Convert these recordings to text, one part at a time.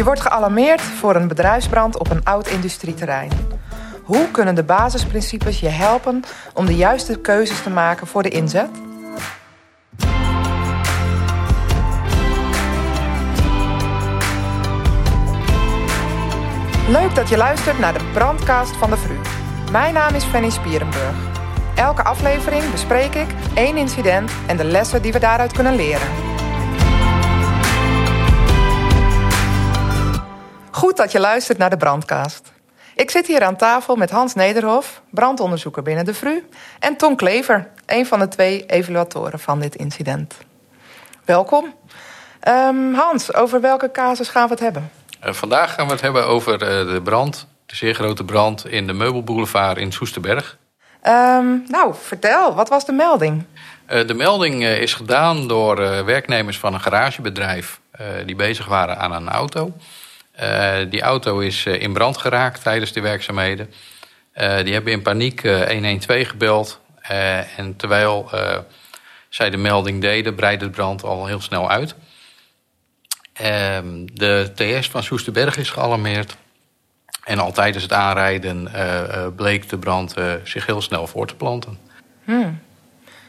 Je wordt gealarmeerd voor een bedrijfsbrand op een oud industrieterrein. Hoe kunnen de basisprincipes je helpen om de juiste keuzes te maken voor de inzet? Leuk dat je luistert naar de brandcast van de VRU. Mijn naam is Fanny Spierenburg. Elke aflevering bespreek ik één incident en de lessen die we daaruit kunnen leren. Goed dat je luistert naar de brandcast. Ik zit hier aan tafel met Hans Nederhof, brandonderzoeker binnen de VRU, en Tom Klever, een van de twee evaluatoren van dit incident. Welkom. Um, Hans, over welke casus gaan we het hebben? Uh, vandaag gaan we het hebben over uh, de brand, de zeer grote brand in de Meubelboulevard in Soesterberg. Um, nou, vertel, wat was de melding? Uh, de melding is gedaan door werknemers van een garagebedrijf die bezig waren aan een auto. Uh, die auto is uh, in brand geraakt tijdens de werkzaamheden. Uh, die hebben in paniek 112 gebeld. en terwijl zij de melding deden, breidde de brand al heel snel uit. Ehm, de TS van Soesterberg is gealarmeerd. En al tijdens het aanrijden bleek de brand zich heel snel voor te planten. Hmm.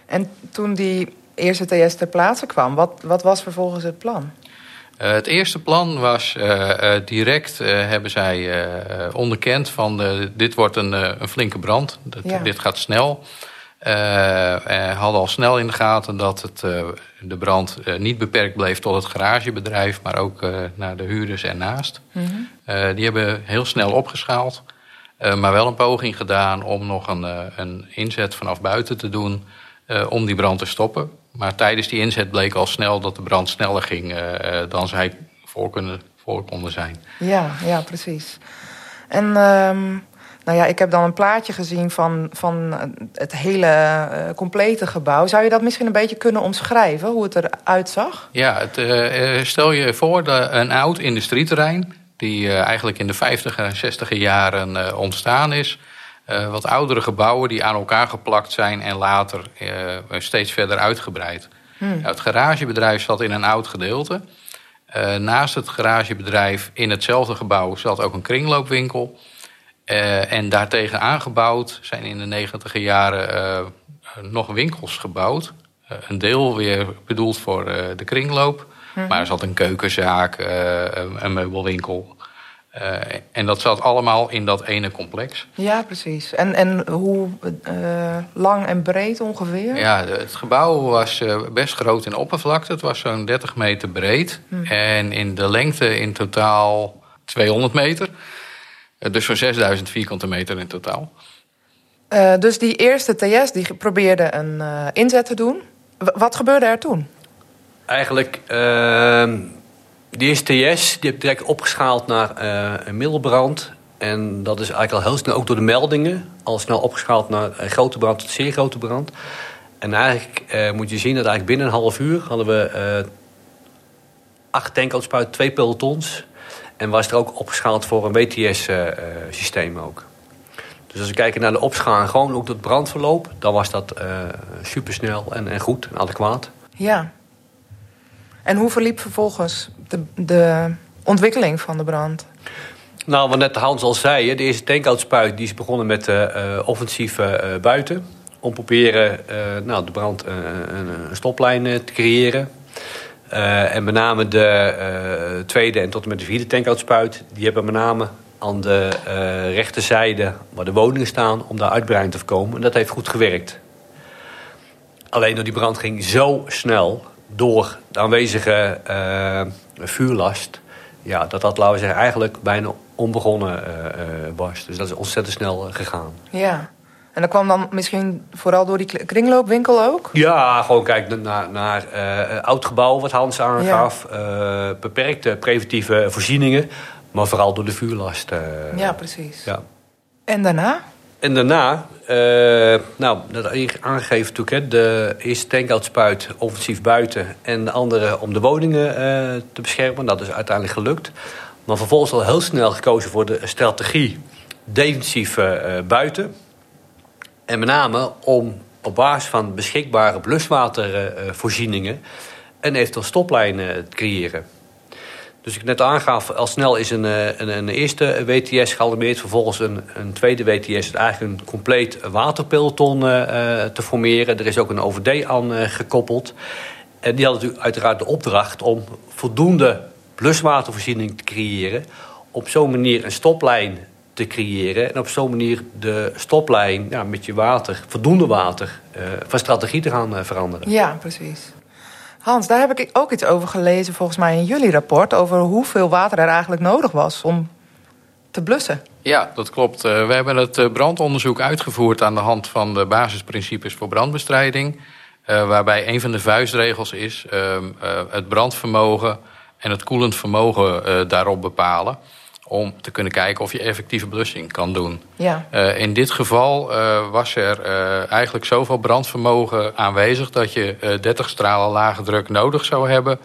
En toen die eerste TS ter plaatse kwam, wat, wat was vervolgens het plan? Uh, het eerste plan was uh, uh, direct hebben zij onderkend van dit wordt een, een flinke brand. Dat, ja. Dit gaat snel. hadden al snel in de gaten dat het, de brand niet beperkt bleef tot het garagebedrijf, maar ook naar de huurders ernaast. Mm -hmm. die hebben heel snel opgeschaald, maar wel een poging gedaan om nog een, een inzet vanaf buiten te doen om die brand te stoppen. Maar tijdens die inzet bleek al snel dat de brand sneller ging uh, dan zij voor, kunnen, voor konden zijn. Ja, ja, precies. En um, nou ja, ik heb dan een plaatje gezien van, van het hele uh, complete gebouw. Zou je dat misschien een beetje kunnen omschrijven, hoe het eruit zag? Ja, het, uh, stel je voor de, een oud industrieterrein... die eigenlijk in de 50 en 60 jaren ontstaan is... Uh, wat oudere gebouwen die aan elkaar geplakt zijn en later uh, steeds verder uitgebreid. Hmm. het garagebedrijf zat in een oud gedeelte. Uh, naast het garagebedrijf in hetzelfde gebouw zat ook een kringloopwinkel. en daartegen aangebouwd zijn in de negentiger jaren nog winkels gebouwd. een deel weer bedoeld voor de kringloop. Hmm. Maar er zat een keukenzaak, een meubelwinkel, uh, en dat zat allemaal in dat ene complex. Ja, precies. En, en hoe uh, lang en breed ongeveer? Ja, het gebouw was uh, best groot in oppervlakte. Het was zo'n 30 meter breed. Hm. En in de lengte in totaal 200 meter. dus zo'n 6000 vierkante meter in totaal. dus die eerste TS die probeerde een inzet te doen. W wat gebeurde er toen? Eigenlijk die eerste TS die heb ik direct opgeschaald naar uh, een middelbrand. En dat is eigenlijk al heel snel, ook door de meldingen, al snel opgeschaald naar grote brand tot zeer grote brand. En eigenlijk uh, moet je zien dat eigenlijk binnen een half uur hadden we uh, acht tankautspuiten, twee pelotons. En was er ook opgeschaald voor een WTS-systeem ook. Dus als we kijken naar de opschaling, gewoon ook het brandverloop, dan was dat supersnel en, en goed en adequaat. Ja. En hoe verliep vervolgens de, de ontwikkeling van de brand? Nou, wat net Hans al zei, de eerste tankoutspuit die is begonnen met uh, offensief uh, buiten. Om proberen nou, de brand een stoplijn te creëren. en met name de tweede en tot en met de vierde tankoutspuit... die hebben met name aan de rechterzijde waar de woningen staan... om daar uitbreiding te voorkomen. En dat heeft goed gewerkt. Alleen door die brand ging zo snel door de aanwezige vuurlast... Ja, dat dat, laten we zeggen, eigenlijk bijna onbegonnen uh, was. Dus dat is ontzettend snel gegaan. Ja. En dat kwam dan misschien vooral door die kringloopwinkel ook? Ja, gewoon kijk naar, naar uh, oud gebouw wat Hans aangaf. Ja. beperkte preventieve voorzieningen. Maar vooral door de vuurlast. ja, precies. Ja. En daarna? En daarna, uh, nou, dat aangegeven natuurlijk, hè, de eerste tankoutspuit offensief buiten en de andere om de woningen uh, te beschermen. Dat is uiteindelijk gelukt. Maar vervolgens al heel snel gekozen voor de strategie defensief uh, buiten. En met name om op basis van beschikbare bluswatervoorzieningen een eventueel stoplijn te creëren. Dus ik net aangaf, al snel is een, een, een eerste WTS gealarmeerd. Vervolgens een, een tweede WTS, eigenlijk een compleet waterpeloton te formeren. Er is ook een OVD aan gekoppeld. En die hadden natuurlijk uiteraard de opdracht om voldoende bluswatervoorziening te creëren. Op zo'n manier een stoplijn te creëren. En op zo'n manier de stoplijn ja, met je water, voldoende water, van strategie te gaan veranderen. Ja, precies. Hans, daar heb ik ook iets over gelezen volgens mij in jullie rapport... over hoeveel water er eigenlijk nodig was om te blussen. Ja, dat klopt. Uh, we hebben het brandonderzoek uitgevoerd aan de hand van de basisprincipes voor brandbestrijding... Uh, waarbij een van de vuistregels is uh, het brandvermogen en het koelend vermogen daarop bepalen. Om te kunnen kijken of je effectieve blussing kan doen. Ja. in dit geval was er eigenlijk zoveel brandvermogen aanwezig dat je 30 stralen lage druk nodig zou hebben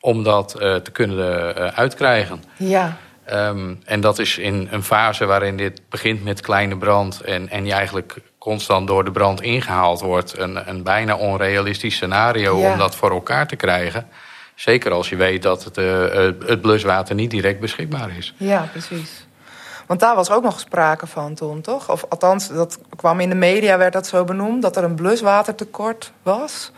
om dat te kunnen uitkrijgen. Ja. Um, en dat is in een fase waarin dit begint met kleine brand en, en je eigenlijk constant door de brand ingehaald wordt. Een, een bijna onrealistisch scenario om dat voor elkaar te krijgen. Zeker als je weet dat het, uh, het bluswater niet direct beschikbaar is. Ja, precies. Want daar was ook nog sprake van toen, toch? Of althans, dat kwam in de media, werd dat zo benoemd... dat er een bluswatertekort was.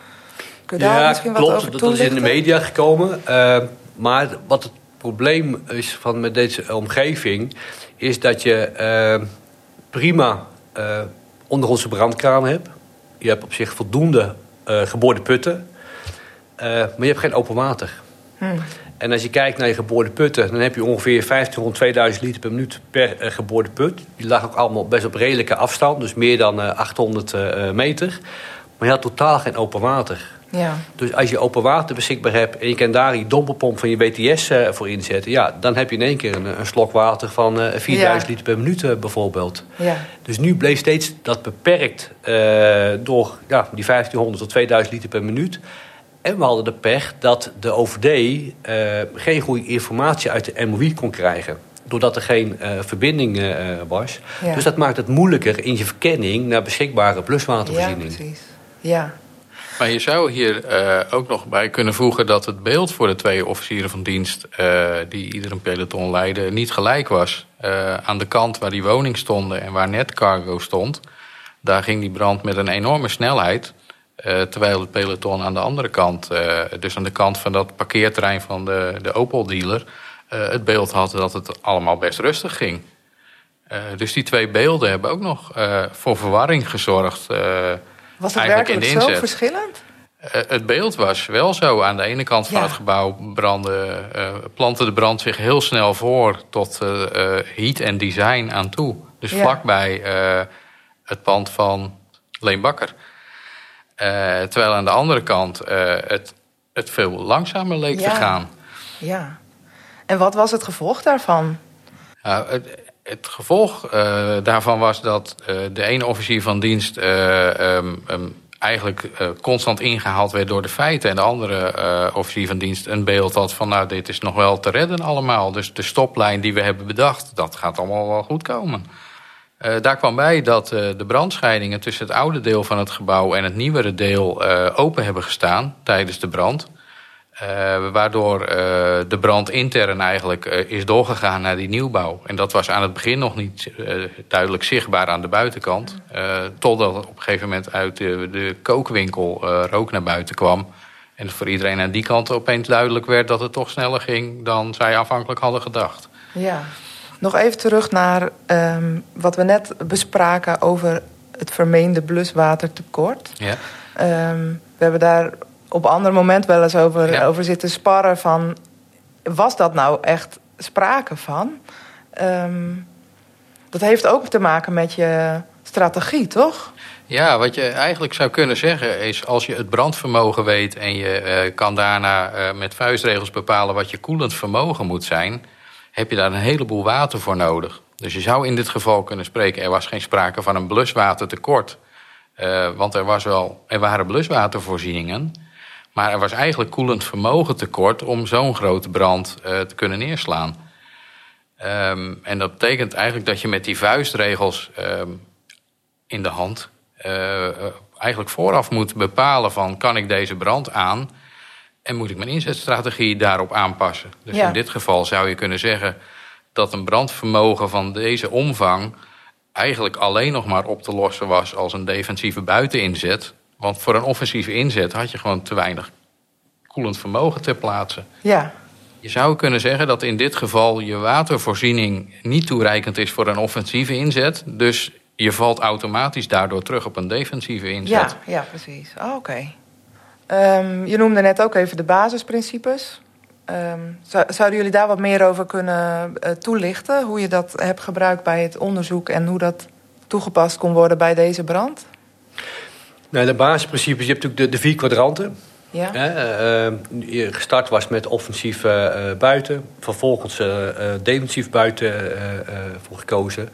Kun je daar ja, misschien klopt, wat over dat is in de media gekomen. Uh, maar wat het probleem is van met deze omgeving... is dat je uh, prima ondergrondse brandkraan hebt. Je hebt op zich voldoende uh, geboorde putten. Uh, maar je hebt geen open water. Hmm. En als je kijkt naar je geboorde putten, dan heb je ongeveer 1500, 2000 liter per minuut per uh, geboorde put. Die lag ook allemaal best op redelijke afstand, dus meer dan 800 meter. Maar je had totaal geen open water. Ja. Dus als je open water beschikbaar hebt en je kan daar die dompelpomp van je BTS voor inzetten, ja, dan heb je in één keer een, een slok water van uh, 4000 liter per minuut bijvoorbeeld. Ja. Dus nu bleef steeds dat beperkt door ja, die 1500 tot 2000 liter per minuut. En we hadden de pech dat de OVD geen goede informatie uit de MOI kon krijgen doordat er geen uh, verbinding uh, was. Ja. Dus dat maakt het moeilijker in je verkenning naar beschikbare pluswatervoorziening. Ja, precies. Ja. Maar je zou hier uh, ook nog bij kunnen voegen dat het beeld voor de twee officieren van dienst uh, die ieder een peloton leidden niet gelijk was. Uh, aan de kant waar die woning stonden en waar net cargo stond, daar ging die brand met een enorme snelheid. Terwijl het peloton aan de andere kant, dus aan de kant van dat parkeerterrein van de, de Opel-dealer, het beeld had dat het allemaal best rustig ging. dus die twee beelden hebben ook nog voor verwarring gezorgd. Was het werkelijk zo verschillend? Het beeld was wel zo. Aan de ene kant van het gebouw brandde, plantte de brand zich heel snel voor tot heat en design aan toe. Dus ja. vlakbij het pand van Leen Bakker. Terwijl aan de andere kant het, het veel langzamer leek ja. te gaan. Ja. En wat was het gevolg daarvan? het, het gevolg uh, daarvan was dat uh, de ene officier van dienst uh, um, um, eigenlijk constant ingehaald werd door de feiten. En de andere officier van dienst een beeld had van nou dit is nog wel te redden allemaal. Dus de stoplijn die we hebben bedacht, dat gaat allemaal wel goed komen. Daar kwam bij dat de brandscheidingen tussen het oude deel van het gebouw en het nieuwere deel open hebben gestaan tijdens de brand. Waardoor de brand intern eigenlijk is doorgegaan naar die nieuwbouw. En dat was aan het begin nog niet duidelijk zichtbaar aan de buitenkant. totdat op een gegeven moment uit de, de kookwinkel rook naar buiten kwam. En voor iedereen aan die kant opeens duidelijk werd dat het toch sneller ging dan zij aanvankelijk hadden gedacht. Ja, nog even terug naar um, wat we net bespraken over het vermeende bluswatertekort. Ja. Um, we hebben daar op ander moment wel eens over, ja. over zitten sparren van... was dat nou echt sprake van? Um, dat heeft ook te maken met je strategie, toch? Ja, wat je eigenlijk zou kunnen zeggen is... als je het brandvermogen weet en je uh, kan daarna uh, met vuistregels bepalen... wat je koelend vermogen moet zijn... heb je daar een heleboel water voor nodig. Dus je zou in dit geval kunnen spreken... er was geen sprake van een bluswatertekort... Uh, want er, was wel, er waren bluswatervoorzieningen... Maar er was eigenlijk koelend vermogen tekort om zo'n grote brand uh, te kunnen neerslaan. Um, en dat betekent eigenlijk dat je met die vuistregels um, in de hand uh, eigenlijk vooraf moet bepalen van kan ik deze brand aan. En moet ik mijn inzetstrategie daarop aanpassen? Dus Ja. in dit geval zou je kunnen zeggen dat een brandvermogen van deze omvang eigenlijk alleen nog maar op te lossen was als een defensieve buiteninzet. Want voor een offensieve inzet had je gewoon te weinig koelend vermogen ter plaatse. Ja, Je zou kunnen zeggen dat in dit geval je watervoorziening niet toereikend is voor een offensieve inzet. Dus je valt automatisch daardoor terug op een defensieve inzet. ja, ja precies. Oh, Oké. Ehm, je noemde net ook even de basisprincipes. Ehm, zou- zouden jullie daar wat meer over kunnen eh, toelichten? Hoe je dat hebt gebruikt bij het onderzoek en hoe dat toegepast kon worden bij deze brand? Nou, de basisprincipes, je hebt natuurlijk de, de vier kwadranten. Ja, Hè, eh, je gestart was met offensief eh, eh, buiten, vervolgens defensief buiten voor gekozen.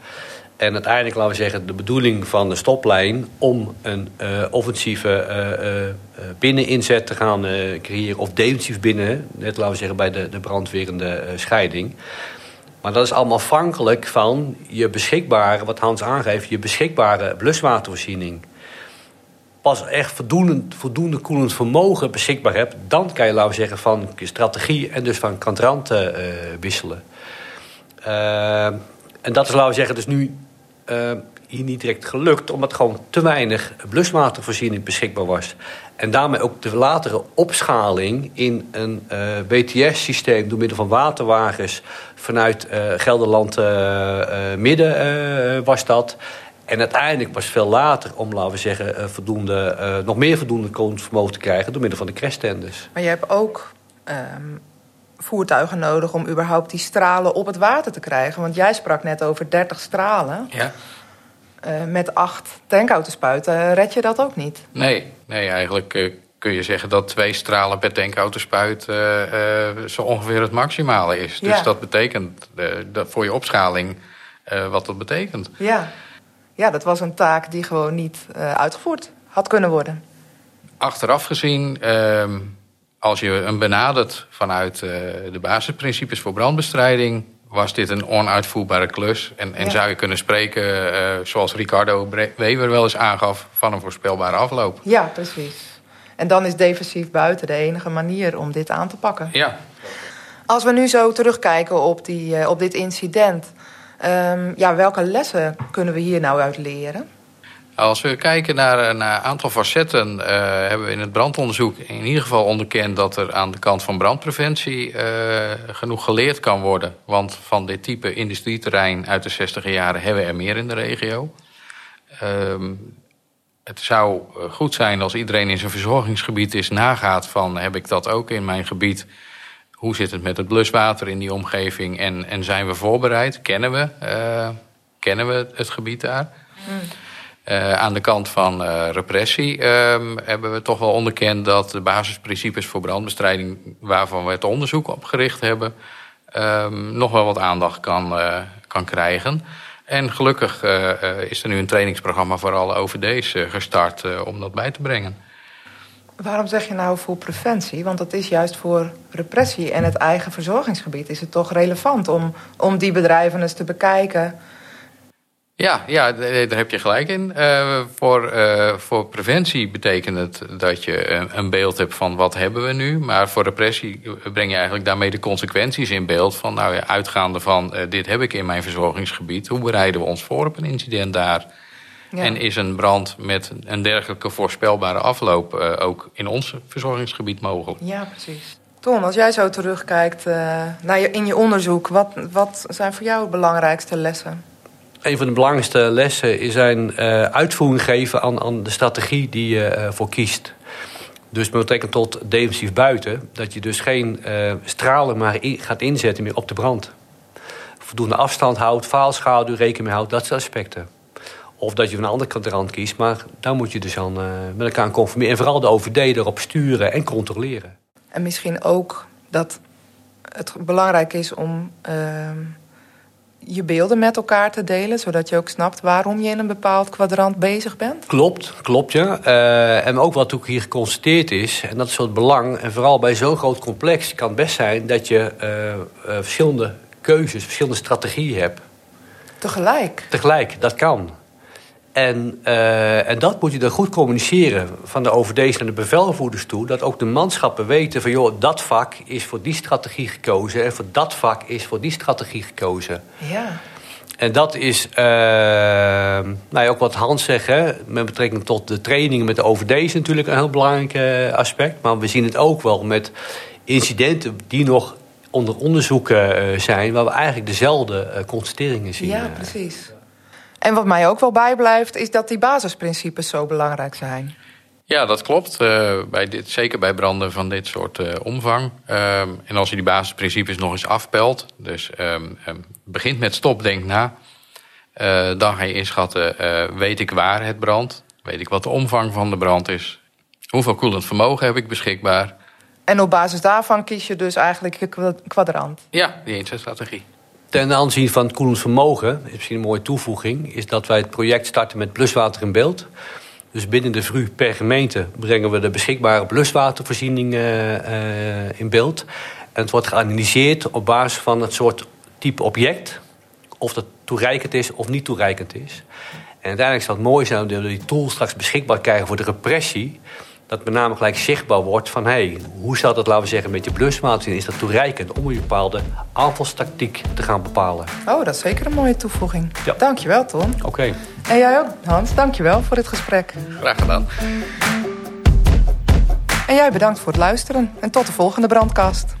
En uiteindelijk, laten we zeggen, de bedoeling van de stoplijn om een eh, offensieve eh, eh, binneninzet te gaan creëren, of defensief binnen, net laten we zeggen bij de, de brandwerende scheiding. Maar dat is allemaal afhankelijk van je beschikbare, wat Hans aangeeft, je beschikbare bluswatervoorziening pas echt voldoende, voldoende koelend vermogen beschikbaar hebt, dan kan je, laten we zeggen, van strategie en dus van kantranten eh wisselen. Eh, en dat is, laten we zeggen, dus nu eh, hier niet direct gelukt, omdat gewoon te weinig bluswatervoorziening beschikbaar was. En daarmee ook de latere opschaling in een eh, BTS-systeem door middel van waterwagens vanuit eh, Gelderland midden was dat. En uiteindelijk het veel later om, laten we zeggen, voldoende, nog meer voldoende koelend vermogen te krijgen door middel van de crashtenders. maar je hebt ook ehm, voertuigen nodig om überhaupt die stralen op het water te krijgen. Want jij sprak net over 30 stralen. Ja. Eh, met acht tankautosppuiten red je dat ook niet. Nee, nee eigenlijk eh, kun je zeggen dat twee stralen per tankauto-spuit eh, eh, zo ongeveer het maximale is. Ja. Dus dat betekent eh, dat voor je opschaling eh, wat dat betekent. Ja. ja, dat was een taak die gewoon niet eh, uitgevoerd had kunnen worden. Achteraf gezien, ehm, als je hem benadert vanuit eh, de basisprincipes voor brandbestrijding, was dit een onuitvoerbare klus. En, en Ja. zou je kunnen spreken, eh, zoals Ricardo Weber wel eens aangaf, van een voorspelbare afloop. Ja, precies. En dan is defensief buiten de enige manier om dit aan te pakken. Ja, Als we nu zo terugkijken op, die, eh, op dit incident, ehm, ja, welke lessen kunnen we hier nou uit leren? Als we kijken naar een eh, aantal facetten, eh, hebben we in het brandonderzoek in ieder geval onderkend dat er aan de kant van brandpreventie eh, genoeg geleerd kan worden. Want van dit type industrieterrein uit de 60 jaren hebben we er meer in de regio. Ehm, het zou goed zijn als iedereen in zijn verzorgingsgebied eens nagaat van heb ik dat ook in mijn gebied? Hoe zit het met het bluswater in die omgeving en, en zijn we voorbereid? Kennen we, kennen we het gebied daar? Eh, aan de kant van eh, repressie ehm, hebben we toch wel onderkend dat de basisprincipes voor brandbestrijding, waarvan we het onderzoek op gericht hebben, ehm, nog wel wat aandacht kan, eh, kan krijgen. En gelukkig is er nu een trainingsprogramma voor alle OVD's gestart om dat bij te brengen. Waarom zeg je nou voor preventie? Want dat is juist voor repressie en het eigen verzorgingsgebied. Is het toch relevant om, om die bedrijven eens te bekijken? Ja, ja, daar heb je gelijk in. Eh, voor, eh, voor preventie betekent het dat je een, beeld hebt van wat hebben we nu. Maar voor repressie breng je eigenlijk daarmee de consequenties in beeld. Van nou ja, uitgaande van eh, dit heb ik in mijn verzorgingsgebied. Hoe bereiden we ons voor op een incident daar? Ja. En is een brand met een dergelijke voorspelbare afloop ook in ons verzorgingsgebied mogelijk? Ja, precies. Ton, als jij zo terugkijkt naar je, in je onderzoek, wat, wat zijn voor jou de belangrijkste lessen? Een van de belangrijkste lessen is zijn eh, uitvoering geven aan, aan de strategie die je eh, voor kiest. Dus met betrekking tot defensief buiten, dat je dus geen eh, stralen maar gaat inzetten meer op de brand. Voldoende afstand houdt, faalschaduw, rekening mee houdt, dat soort aspecten. Of dat je van de andere kant de rand kiest, maar daar moet je dus dan met elkaar conformeren. En vooral de OVD erop sturen en controleren. En misschien ook dat het belangrijk is om ehm, je beelden met elkaar te delen, zodat je ook snapt waarom je in een bepaald kwadrant bezig bent. Klopt, klopt ja. Eh, en ook wat ook hier geconstateerd is, en dat is zo het belang, en vooral bij zo'n groot complex kan het best zijn dat je eh, eh, verschillende keuzes, verschillende strategieën hebt. Tegelijk. Tegelijk, dat kan. En, uh, en dat moet je dan goed communiceren van de overdees naar de bevelvoerders toe. Dat ook de manschappen weten van joh, dat vak is voor die strategie gekozen. En voor dat vak is voor die strategie gekozen. Ja. En dat is uh, nou ja, ook wat Hans zegt, hè, met betrekking tot de trainingen met de overdees natuurlijk een heel belangrijk uh, aspect. Maar we zien het ook wel met incidenten die nog onder onderzoeken zijn, waar we eigenlijk dezelfde constateringen zien. Ja, precies. En wat mij ook wel bijblijft, is dat die basisprincipes zo belangrijk zijn. Ja, dat klopt. Uh, bij dit, zeker bij branden van dit soort uh, omvang. Uh, en als je die basisprincipes nog eens afpelt, dus um, um, begint met stop, denk na. Uh, dan ga je inschatten, weet ik waar het brandt? Weet ik wat de omvang van de brand is? Hoeveel koelend vermogen heb ik beschikbaar? En op basis daarvan kies je dus eigenlijk je kwadrant? Ja, die inzetstrategie. Ten aanzien van het koelend vermogen, is misschien een mooie toevoeging... is dat wij het project starten met bluswater in beeld. Dus binnen de VRU per gemeente brengen we de beschikbare bluswatervoorziening uh, uh, in beeld. En het wordt geanalyseerd op basis van het soort type object... of dat toereikend is of niet toereikend is. En uiteindelijk zal het mooi zijn dat we die tool straks beschikbaar krijgen voor de repressie dat met name gelijk zichtbaar wordt van... Hey, hoe zou dat, laten we zeggen, met je bluswater Is dat toereikend om een bepaalde aanvalstactiek te gaan bepalen? Oh, dat is zeker een mooie toevoeging. Ja. Dankjewel, Tom. Oké. En jij ook, Hans. Dankjewel voor dit gesprek. Graag gedaan. En jij bedankt voor het luisteren. En tot de volgende brandkast.